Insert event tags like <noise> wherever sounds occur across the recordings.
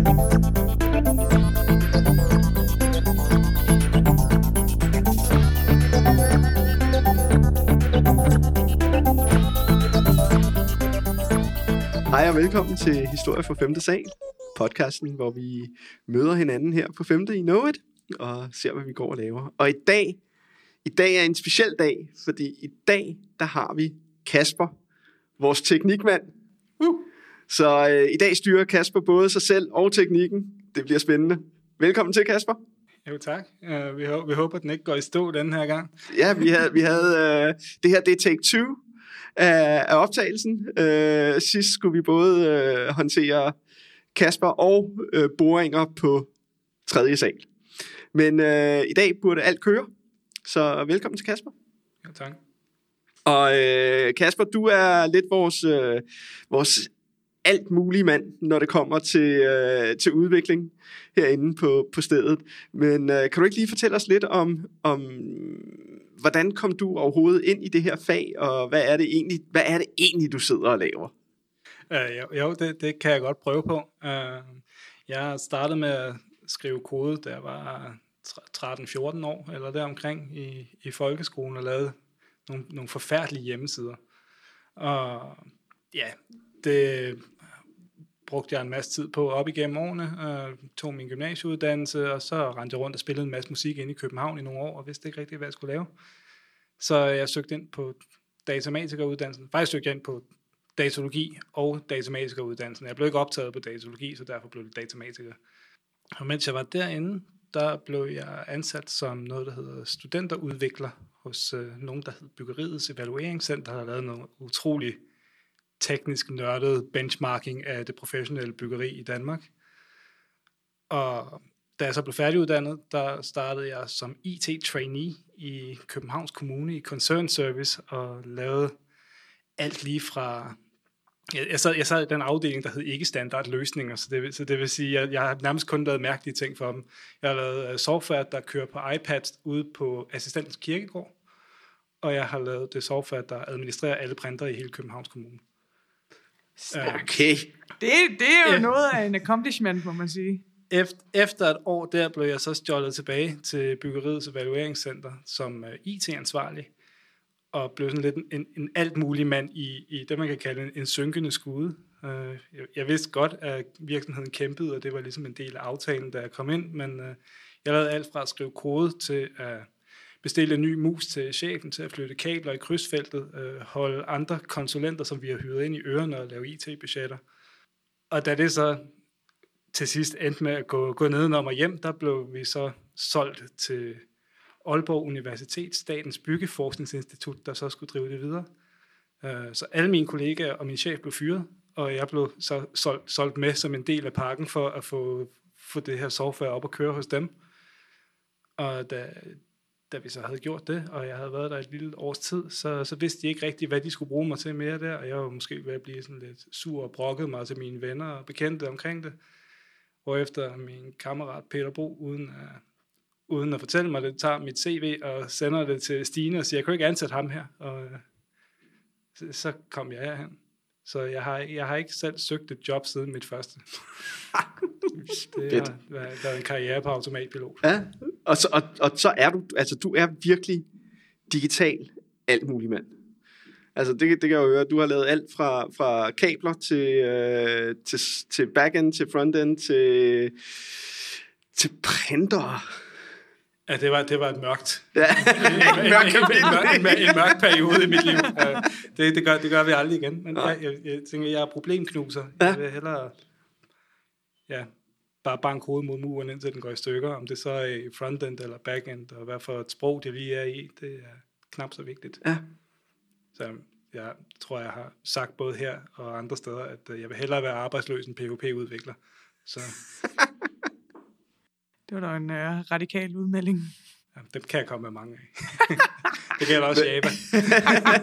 Hej og velkommen til Historie for 5. sal, podcasten, hvor vi møder hinanden her på 5. i Know It, og ser, hvad vi går og laver. Og i dag, i dag er en speciel dag, fordi i dag, der har vi Kasper, vores teknikmand. Så øh, i dag styrer Kasper både sig selv og teknikken. Det bliver spændende. Velkommen til, Kasper. Jo, tak. Uh, vi, håber, vi håber, at den ikke går i stå den her gang. Ja, vi havde, vi havde uh, det her, det er take two af, af optagelsen. Uh, sidst skulle vi både uh, håndtere Kasper og uh, boringer på tredje sal. Men uh, i dag burde alt køre, så velkommen til Kasper. Jo, tak. Og uh, Kasper, du er lidt vores, uh, vores alt muligt mand, når det kommer til, øh, til udvikling herinde på, på stedet. Men øh, kan du ikke lige fortælle os lidt om, om hvordan kom du overhovedet ind i det her fag, og hvad er det egentlig, hvad er det egentlig du sidder og laver? Uh, jo, jo det, det kan jeg godt prøve på. Uh, jeg startede med at skrive kode, da jeg var 13-14 år, eller deromkring i, i folkeskolen, og lavede nogle, nogle forfærdelige hjemmesider. Og ja, det brugte jeg en masse tid på op igennem årene, øh, tog min gymnasieuddannelse, og så rendte jeg rundt og spillede en masse musik ind i København i nogle år, og vidste ikke rigtig, hvad jeg skulle lave. Så jeg søgte ind på datamatikeruddannelsen. Faktisk søgte jeg ind på datologi og datamatikeruddannelsen. Jeg blev ikke optaget på datologi, så derfor blev det datamatiker. Og mens jeg var derinde, der blev jeg ansat som noget, der hedder studenterudvikler hos øh, nogen, der hed Byggeriets Evalueringscenter, der har lavet noget utroligt teknisk nørdet benchmarking af det professionelle byggeri i Danmark. Og da jeg så blev færdiguddannet, der startede jeg som IT-trainee i Københavns Kommune i Concern Service og lavede alt lige fra... Jeg sad, jeg sad i den afdeling, der hed ikke standard løsninger, så det, så det vil sige, at jeg har nærmest kun lavet mærkelige ting for dem. Jeg har lavet øh, software, der kører på iPads ude på assistentens kirkegård, og jeg har lavet det software, der administrerer alle printer i hele Københavns Kommune. Okay. Det, det er jo ja. noget af en accomplishment, må man sige. Efter, et år der blev jeg så stjålet tilbage til Byggeriets Evalueringscenter som uh, IT-ansvarlig, og blev sådan lidt en, en alt mulig mand i, i det, man kan kalde en, en synkende skude. Uh, jeg, jeg vidste godt, at virksomheden kæmpede, og det var ligesom en del af aftalen, da jeg kom ind, men uh, jeg lavede alt fra at skrive kode til at bestille en ny mus til chefen til at flytte kabler i krydsfeltet, øh, holde andre konsulenter, som vi har hyret ind i ørerne og lave IT-budgetter. Og da det så til sidst endte med at gå, gå nedenom og hjem, der blev vi så solgt til Aalborg Universitet, Statens Byggeforskningsinstitut, der så skulle drive det videre. Øh, så alle mine kollegaer og min chef blev fyret, og jeg blev så solgt, solgt med som en del af pakken for at få, få det her software op og køre hos dem. Og da, da vi så havde gjort det, og jeg havde været der et lille års tid, så, så vidste de ikke rigtigt, hvad de skulle bruge mig til mere der, og jeg var måske ved at blive sådan lidt sur og brokket mig til mine venner og bekendte omkring det. Og efter min kammerat Peter Bro, uden at, uden at fortælle mig det, tager mit CV og sender det til Stine og siger, jeg kan ikke ansætte ham her. Og så, så kom jeg herhen. Så jeg har, jeg har ikke selv søgt et job siden mit første. <laughs> det har været en karriere på automatpilot. Ja, og så, og, og så er du, altså du er virkelig digital alt mulig mand. Altså det, det kan jeg jo høre, du har lavet alt fra, fra kabler til, øh, til, til backend, til frontend, til, til printer. Ja, det var, det var et mørkt. Ja. en, en, en, mørk, en, mørk periode i mit liv. Det, det, gør, det gør vi aldrig igen. Men jeg, jeg, jeg tænker, jeg er problemknuser. Ja. Jeg vil hellere ja, bare banke hovedet mod muren, indtil den går i stykker. Om det så er i frontend eller backend, og hvad for et sprog det lige er i, det er knap så vigtigt. Ja. Så jeg tror, jeg har sagt både her og andre steder, at øh, jeg vil hellere være arbejdsløs end PvP-udvikler. Så. <laughs> det var da en uh, radikal udmelding. Ja, dem kan jeg komme med mange af. <laughs> det gælder også Java.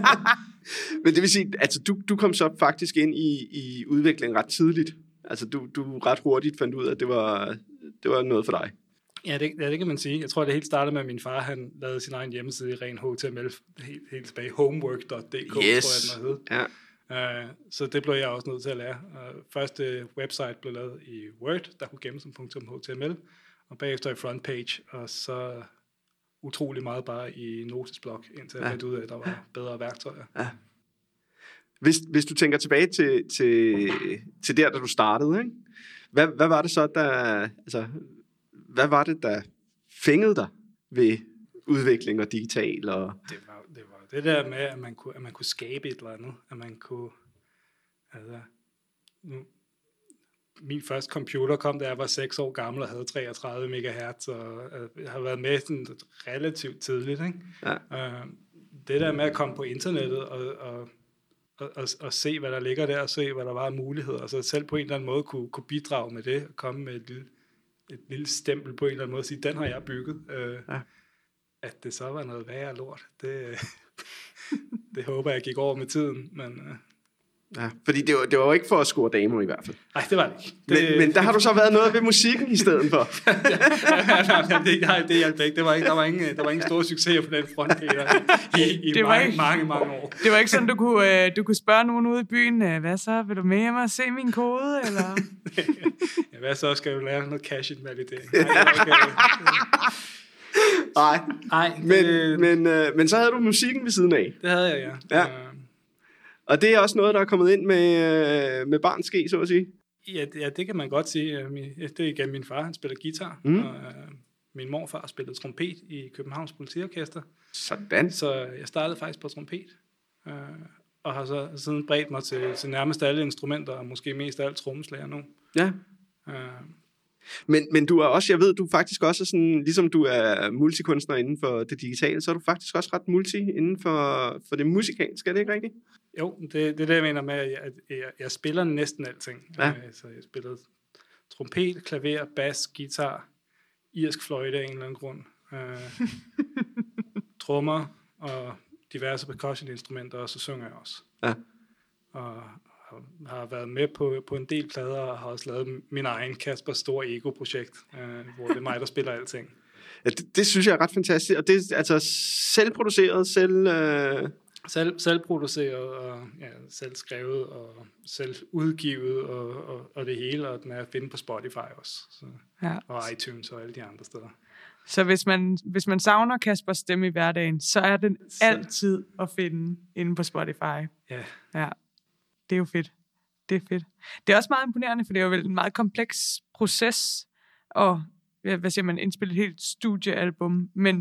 <laughs> Men det vil sige, altså du, du kom så faktisk ind i, i udviklingen ret tidligt. Altså, du, du ret hurtigt fandt ud af, at det var, det var noget for dig. Ja det, ja, det kan man sige. Jeg tror, det helt startede med, at min far han lavede sin egen hjemmeside i ren HTML, helt, helt tilbage, homework.dk, yes. tror jeg, den hed. Ja. Uh, så det blev jeg også nødt til at lære. Uh, første website blev lavet i Word, der kunne gemmes som .html, og bagefter i frontpage, og så utrolig meget bare i notesblok, indtil jeg Ja. fandt ud af, at der var bedre værktøjer. Hvis, hvis du tænker tilbage til, til, til der, da du startede, ikke? Hvad, hvad var det så, der... Altså, hvad var det, der fængede dig ved udvikling og digital? Og, det var, det var det der med, at man kunne, at man kunne skabe et eller andet. At man kunne... Altså, nu, min første computer kom, da jeg var 6 år gammel og havde 33 MHz, og øh, jeg har været med sådan relativt tidligt. Ikke? Ja. Øh, det der med at komme på internettet og, og, og, og, og se, hvad der ligger der, og se, hvad der var af muligheder, og så selv på en eller anden måde kunne, kunne bidrage med det, og komme med et lille, et lille stempel på en eller anden måde, og sige, den har jeg bygget. Øh, Ja. At det så var noget værre lort, det, <laughs> det håber jeg gik over med tiden, men øh, ja, fordi det var, det var jo ikke for at score damer i hvert fald. nej, det var det ikke. Det, Men, men der har du så været noget ved musikken i stedet for. <laughs> det, nej, det hjalp ikke. Det var ikke, der, var ingen, der var ingen store succeser på den front, Peter, i, i Det var mange, ikke- mange, mange år. Det var ikke sådan, du kunne, øh, du kunne spørge nogen ude i byen, øh, hvad så, vil du med hjem og se min kode, eller? <laughs> Ja, hvad så skal jo lære noget cash invalidering? Nej, det var okay. Nej, Nej, men, men, øh, men så havde du musikken ved siden af. det havde jeg, ja. Ja. Øh, Og det er også noget, der er kommet ind med, øh, med barns ske, så at sige. Ja, det- ja, det kan man godt sige. Øh, Det er igen min far, han spiller guitar, Mm. mm. og øh, min morfar spillede trompet i Københavns Politiorkester, Sådan. så jeg startede faktisk på trompet, øh, og har så siden bredt mig til, til nærmest alle instrumenter, og måske mest af alt trommeslager nu. Ja. Øh, Men, men du er også, jeg ved, du faktisk også er sådan, ligesom du er multikunstner inden for det digitale, så er du faktisk også ret multi inden for, for det musikalske, er det ikke rigtigt? Jo, det, det er det, jeg mener med, at jeg, jeg, jeg spiller næsten alting. Ja. Øh, så jeg spillede trompet, klaver, bas, guitar, irsk fløjte af en eller anden grund, øh, <laughs> trommer og diverse percussion-instrumenter, og så synger jeg også. Ja. Og har- har været med på, på en del plader, og har også lavet min egen Kasper Stor Ego-projekt, øh, hvor det er mig, der spiller alting. Ja, det, det synes jeg er ret fantastisk, og det er altså selvproduceret, selv... Øh, Selv, selvproduceret og ja, selv skrevet og selv udgivet og, og, og det hele, og den er at finde på Spotify også, så, Ja. og iTunes og alle de andre steder. Så hvis man, hvis man savner Kaspers stemme i hverdagen, så er den Så- altid at finde inde på Spotify. Ja, Ja, det er jo fedt. Det er fedt. Det er også meget imponerende, for det er jo vel en meget kompleks proces at, hvad siger man, indspille et helt studiealbum, men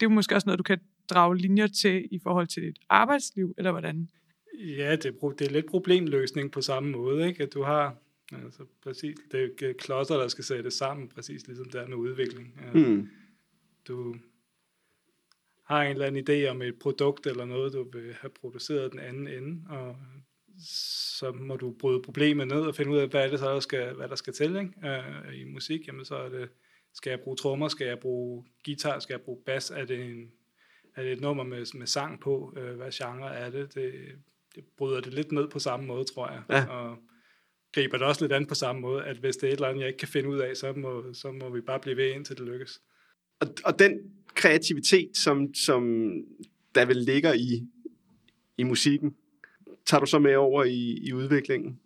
det er jo måske også noget, du kan drage linjer til i forhold til dit arbejdsliv, eller hvordan? ja det, er, det er lidt problemløsning på samme måde, ikke? at du har altså, præcis, det er klodser, der skal sættes sammen, præcis ligesom det er med udvikling. Hmm. du har en eller anden idé om et produkt eller noget, du vil have produceret den anden ende, og så må du bryde problemet ned og finde ud af, hvad er det så, der skal, hvad der skal til ikke? Uh, i musik. Jamen så er det, skal jeg bruge trommer, skal jeg bruge guitar, skal jeg bruge bas, er det, en, er det et nummer med, med sang på, uh, hvad genre er det? det? Det bryder det lidt ned på samme måde, tror jeg. Ja. Og griber det også lidt an på samme måde, at hvis det er et eller andet, jeg ikke kan finde ud af, så må, så må vi bare blive ved, indtil det lykkes. og, og den kreativitet, som, som der vel ligger i, i musikken, tager du så med over i, i udviklingen?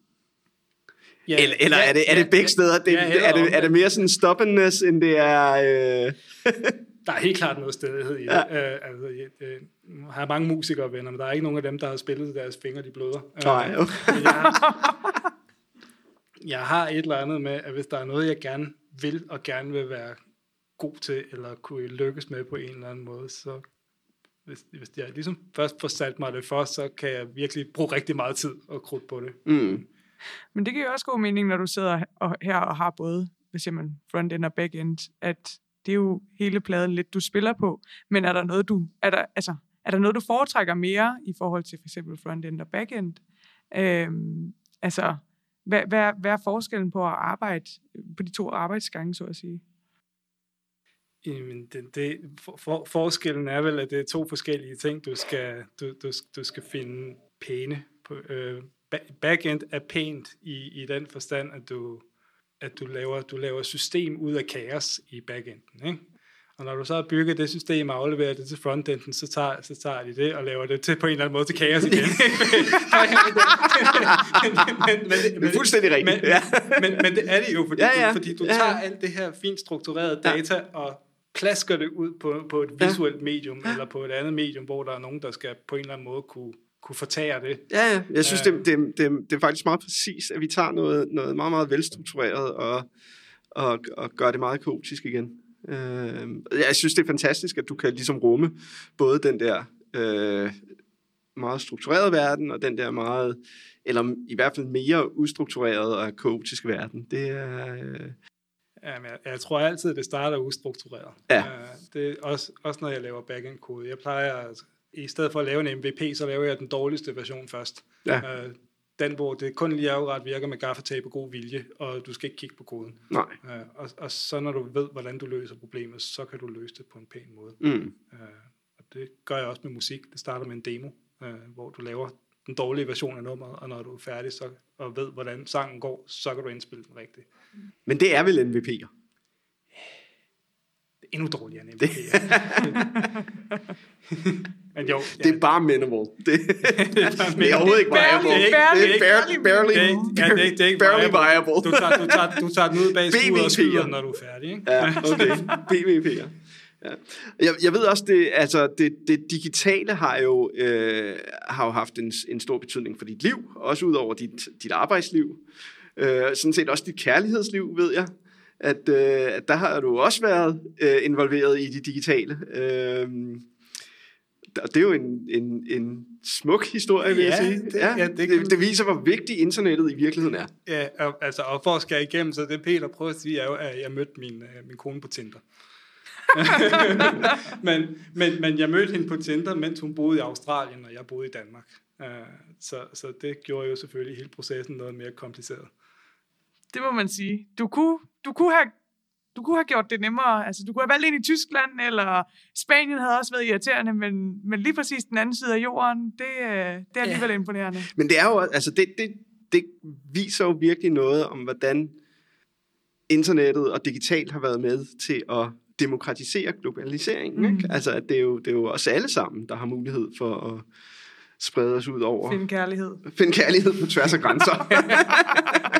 Ja, Eller, eller er, det, er det begge steder? Det, Ja, ja, er, det, er det mere sådan stubbornness, end det er... Øh, <laughs> Der er helt klart noget stedighed i det. Ja. Øh, altså, jeg, øh, jeg har mange musikere venner, men der er ikke nogen af dem, der har spillet deres fingre, de bløder. Øh, nej, okay. jeg, har, jeg har et eller andet med, at hvis der er noget, jeg gerne vil, og gerne vil være god til, eller kunne lykkes med på en eller anden måde, så hvis, hvis jeg ligesom først får sat mig det for, så kan jeg virkelig bruge rigtig meget tid og krudt på det. Mm. Men det giver jo også god mening, når du sidder og- her og har både, hvad siger man, front-end og back-end, at det er jo hele pladen lidt, du spiller på. Men er der noget, du, er der, altså, er der noget, du foretrækker mere i forhold til for eksempel frontend og backend? Øhm, altså, hvad, hvad, hvad er forskellen på at arbejde på de to arbejdsgange, så at sige? Jamen, det, det, for, for, forskellen er vel, at det er to forskellige ting, du skal, du, du, du skal finde pæne på. Øh, backend er pænt i, i den forstand, at du, at du laver, du laver system ud af kaos i backenden. Ikke? Og når du så har bygget det system og afleverer det til frontenden, så tager, så tager de det og laver det til på en eller anden måde til kaos igen. <laughs> <laughs> men, men, det er fuldstændig rigtigt. Men, ja. men, men, det er det jo, fordi, Ja, ja. Du, fordi du Ja, ja. tager alt det her fint strukturerede data og klasker det ud på, på et visuelt medium, eller på et andet medium, hvor der er nogen, der skal på en eller anden måde kunne, kunne fortære det. Ja, ja. Jeg synes, Ja. det, det, det, det er faktisk meget præcis, at vi tager noget, noget meget, meget velstruktureret og, og, og gør det meget kaotisk igen. Øh, jeg synes, det er fantastisk, at du kan ligesom rumme både den der øh, meget strukturerede verden, og den der meget, eller i hvert fald mere ustrukturerede og kaotiske verden. Det er... Øh, Jamen, jeg, jeg tror altid, at det starter ustruktureret. Ja. Øh, det er også, også når jeg laver backend-kode. Jeg plejer, at, i stedet for at lave en MVP, så laver jeg den dårligste version først. Ja. Øh, den, hvor det kun lige akkurat virker med gaffatape og god vilje, og du skal ikke kigge på koden. nej. Øh, og, og så når du ved, hvordan du løser problemet, så kan du løse det på en pæn måde. Mm. Øh, og det gør jeg også med musik. Det starter med en demo, øh, hvor du laver den dårlige version af nummeret, og når du er færdig så, og ved, hvordan sangen går, så kan du indspille den rigtigt. Men det er vel MVP'er? Det er endnu dårligere end MVP. <laughs> Men jo, Det er bare minimal. Det, det er overhovedet ikke Barely, viable. barely, Det er barely, barely, det er ikke- ja, det er ikke- det er ikke barely viable. viable. Du tager, du, tager, du tager den ud bag skuret og skyder, når du er færdig. Ikke? Ja, okay. BVP'er. Ja. Jeg, jeg ved også, det, altså, det, det digitale har jo, øh, har jo haft en, en stor betydning for dit liv, også ud over dit, dit arbejdsliv. Øh, sådan set også dit kærlighedsliv, ved jeg. At, øh, at der har du også været øh, involveret i det digitale. Øh, og det er jo en, en, en smuk historie, vil Ja, jeg sige. det- ja, det kan- det, det viser, hvor vigtigt internettet i virkeligheden er. Ja, og, altså, og for at skære igennem, så det Peter prøver at sige, er jo, at jeg mødte min, øh, min kone på Tinder. <laughs> men, men, men jeg mødte hende på Tinder, mens hun boede i Australien, og jeg boede i Danmark. Uh, så, så det gjorde jo selvfølgelig hele processen noget mere kompliceret. Det må man sige. Du kunne, du kunne have du kunne have gjort det nemmere. Altså, du kunne have valgt ind i Tyskland, eller Spanien havde også været irriterende, men, men lige præcis den anden side af jorden, det, øh, det er alligevel ja. imponerende. Men det er jo, altså det, det, det viser jo virkelig noget om, hvordan internettet og digitalt har været med til at demokratisere globaliseringen. Mm. Ikke? Altså, at det er, jo, det er jo os alle sammen, der har mulighed for at sprede os ud over. Finde kærlighed. Finde kærlighed på tværs af grænser. <laughs>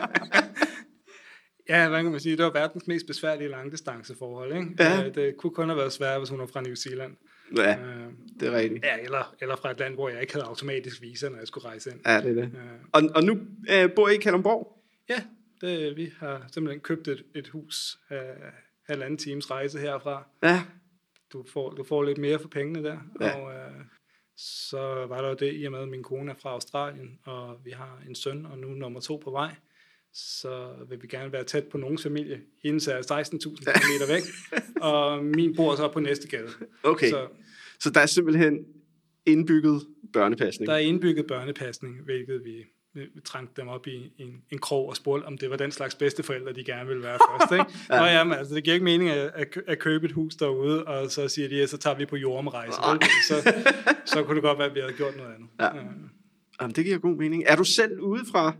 Ja, hvad kan man sige? Det var verdens mest besværlige langdistanceforhold. Ikke? Ja. Øh, Det kunne kun have været svært, hvis hun var fra New Zealand. ja, Øh, det er rigtigt. Ja, eller, eller fra et land, hvor jeg ikke havde automatisk visa, når jeg skulle rejse ind. Ja, det er det. Øh, Og, og nu øh, bor I i Kalundborg? Ja, det, vi har simpelthen købt et, et hus af halvanden times rejse herfra. Ja. Du får, du får lidt mere for pengene der. Ja. Og øh, så var der jo det i og med, at min kone er fra Australien, og vi har en søn, og nu nummer to på vej. Så vil vi gerne være tæt på nogens familie. Hendes er 16.000 km væk, <laughs> og min bor så på næste gade. Okay. Så Så der er simpelthen indbygget børnepasning. der er indbygget børnepasning, hvilket vi vi trængte dem op i en, en krog og spurgte, om det var den slags bedsteforældre, de gerne ville være først. Ikke? ja. <laughs> Nå ja, men altså, det giver ikke mening at, at, kø- at købe et hus derude, og så siger de, at så tager vi på jordomrejse. Så, så kunne det godt være, at vi havde gjort noget andet. Ja. Øh, Jamen, det giver god mening. Er du selv ude fra,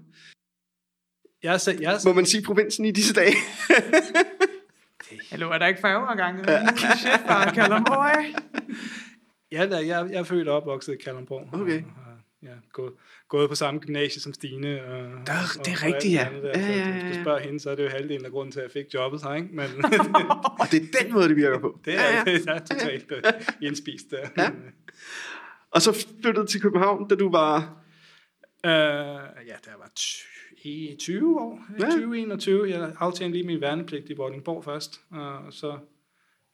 Jeg er, selv, jeg er må man sige, provinsen i disse dage? <laughs> Hallo, er der ikke færgeafgange? Shit, <laughs> bare Kalundborg, ja, da, jeg, jeg er født og opvokset i Kalundborg. Okay. Og, og, ja, gået, gået på samme gymnasie som Stine. Og, Der- det er og rigtigt, ja. der. Ja, Så ja, Hvis ja. du spørger hende, så er det jo halvdelen af grunden til, at jeg fik jobbet her. Ikke? Men <laughs> Og det er den måde, det virker på. det er, ja, ja. det er totalt uh, indspist der. Ja. Og så flyttede til København, da du var... Uh, ja, der var 20, i 20 år. Ja. Ja. 2021. Jeg aftalte lige min værnepligt i Vordingborg først, og så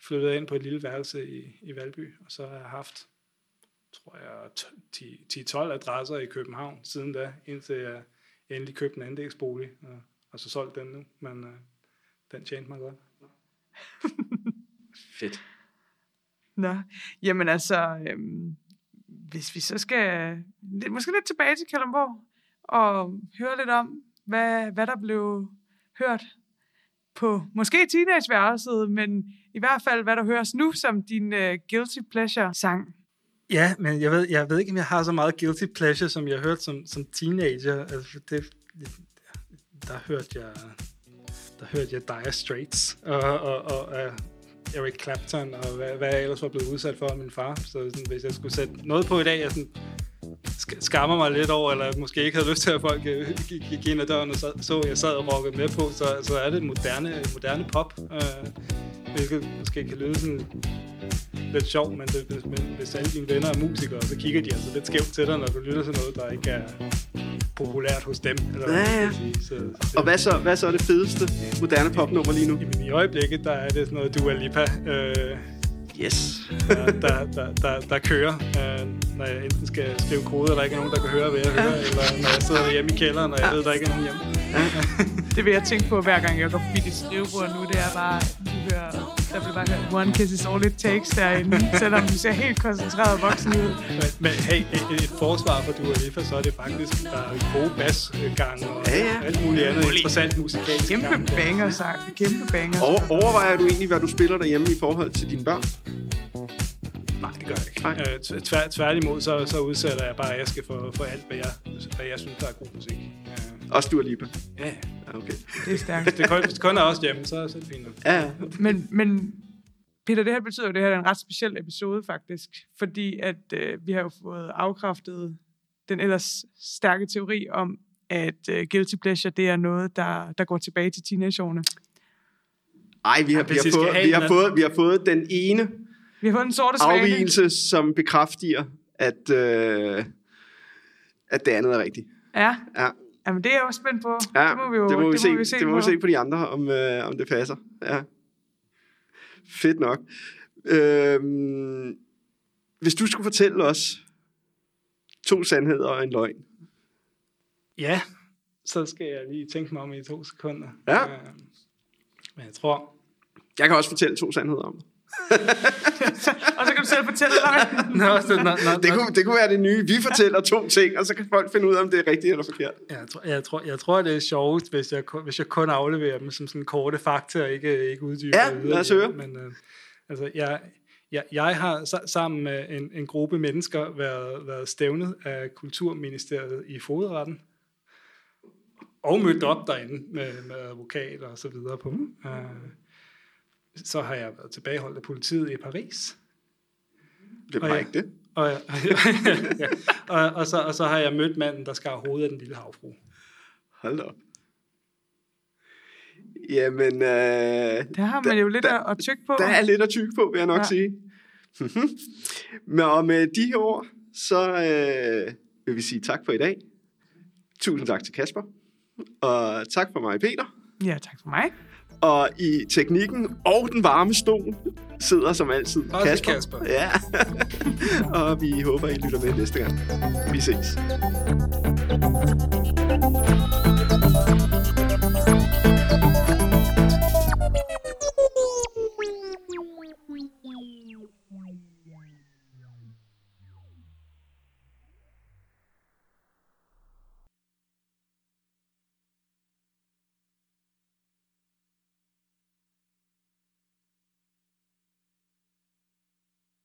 flyttede jeg ind på et lille værelse i, i Valby, og så har jeg haft, tror jeg, t- 10-12 adresser i København siden da, indtil jeg endelig købte en andelsbolig, og, og så solgte den nu, men uh, den tjente mig godt. <laughs> Fedt. Nå, jamen altså, øhm, hvis vi så skal lidt- måske lidt tilbage til Kalundborg og høre lidt om, hvad, hvad der blev hørt på måske teenageværelset, men i hvert fald, hvad der høres nu som din uh, Guilty Pleasure-sang. Ja, men jeg ved, jeg ved ikke, om jeg har så meget guilty pleasure, som jeg hørte som, som teenager. Altså, det, der hørte jeg der hørte jeg Dire Straits, og, og, og uh, Eric Clapton, og hvad, hvad jeg ellers var blevet udsat for af min far. Så sådan, hvis jeg skulle sætte noget på i dag, jeg sådan, skammer mig lidt over, eller måske ikke havde lyst til, at folk øh, gik, ind ad døren og så, så jeg sad og rockede med på, så, så er det moderne, moderne pop, øh, hvilket måske kan lyde sådan lidt sjovt, men, det, hvis, men hvis alle dine venner er musikere, så kigger de altså lidt skævt til dig, når du lytter til noget, der ikke er populært hos dem. Eller Ja, ja. sige. Så, så Og hvad så, hvad så er det fedeste moderne popnummer lige nu? Jamen, i øjeblikket, der er det sådan noget Dua Lipa, øh, Yes. der, der, der, der, der kører, øh, når jeg enten skal skrive koder, der ikke er nogen, der kan høre, hvad jeg hører, eller når jeg sidder hjemme i kælderen, og jeg ved, der ikke er nogen hjemme. <laughs> Det vil jeg tænke på, hver gang jeg går forbi dit skrivebord nu. Det er bare, du hører, der bliver bare hørt, one kiss is all it takes derinde. Selvom du ser helt koncentreret og voksen ud. Men, men hey, et, forsvar for Dua Lipa, så er det faktisk, der er gode basgange og Ja, ja. alt muligt andet interessant musikalsk. Kæmpe gang. banger, sagt. Kæmpe banger. Over, overvejer du egentlig, hvad du spiller derhjemme i forhold til dine børn? Nej, det gør jeg ikke. Nej. Øh, tv- tvær, tværtimod, så, så udsætter jeg bare Aske for, for alt, hvad jeg, hvad jeg synes, der er god musik. Øh, Også du Lipa. ja, ja. Ja, okay. Det er stærkt. Hvis det kun, hvis det kun er også hjemme, så, så er det fint. nok. Ja, ja. Men, men Peter, det her betyder jo, at det her er en ret speciel episode faktisk, fordi at øh, vi har jo fået afkræftet den ellers stærke teori om, at øh, guilty pleasure, det er noget, der, der går tilbage til teenageårene. Ej, vi har, Ja, vi, har fået, have vi, en har fået, vi har fået den ene Vi har fået den sorte svane. afvigelse, som bekræfter, at, øh, at det andet er rigtigt. Ja, Ja, Jamen, det er jeg også spændt på. ja det må vi jo det må vi, se, må vi se det må på. vi se på de andre, om, øh, om det passer. Ja. Fedt nok. Øhm, hvis du skulle fortælle os to sandheder og en løgn. Ja, så skal jeg lige tænke mig om i to sekunder. Ja. Øh, men jeg tror... Jeg kan også fortælle to sandheder om det. <laughs> Og så kan du selv fortælle dig. Nå, så, nå, nå, Det kunne, det kunne være det nye. Vi fortæller to ting, og så kan folk finde ud af, om det er rigtigt eller forkert. Jeg tror, jeg, tror, jeg tror, det er sjovest, hvis jeg, kun- hvis jeg kun afleverer dem som sådan korte fakta, og ikke, ikke uddyber Ja, lad os høre. Men øh, altså, jeg, jeg, jeg har sa- sammen med en, en gruppe mennesker været, været stævnet af Kulturministeriet i fodretten, og mødt op derinde med, med advokater og så videre på. Øh, så har jeg været tilbageholdt af politiet i Paris. Det var Og ja. ikke det. Og, <laughs> ja, og, og, så, og så har jeg mødt manden, der skar hovedet af den lille havfru. Hold da op. Jamen, øh, Der har man jo lidt der- at, tykke på. der er lidt at tykke på, vil jeg nok Ja. sige. <laughs> Men og med de her ord, så øh, vil vi sige tak for i dag. Tusind tak til Kasper. Og tak for mig, Peter. Ja, tak for mig. Og i teknikken og den varme stol sidder som altid Også Kasper. Kasper. Ja. <laughs> og vi håber, I lytter med næste gang. Vi ses.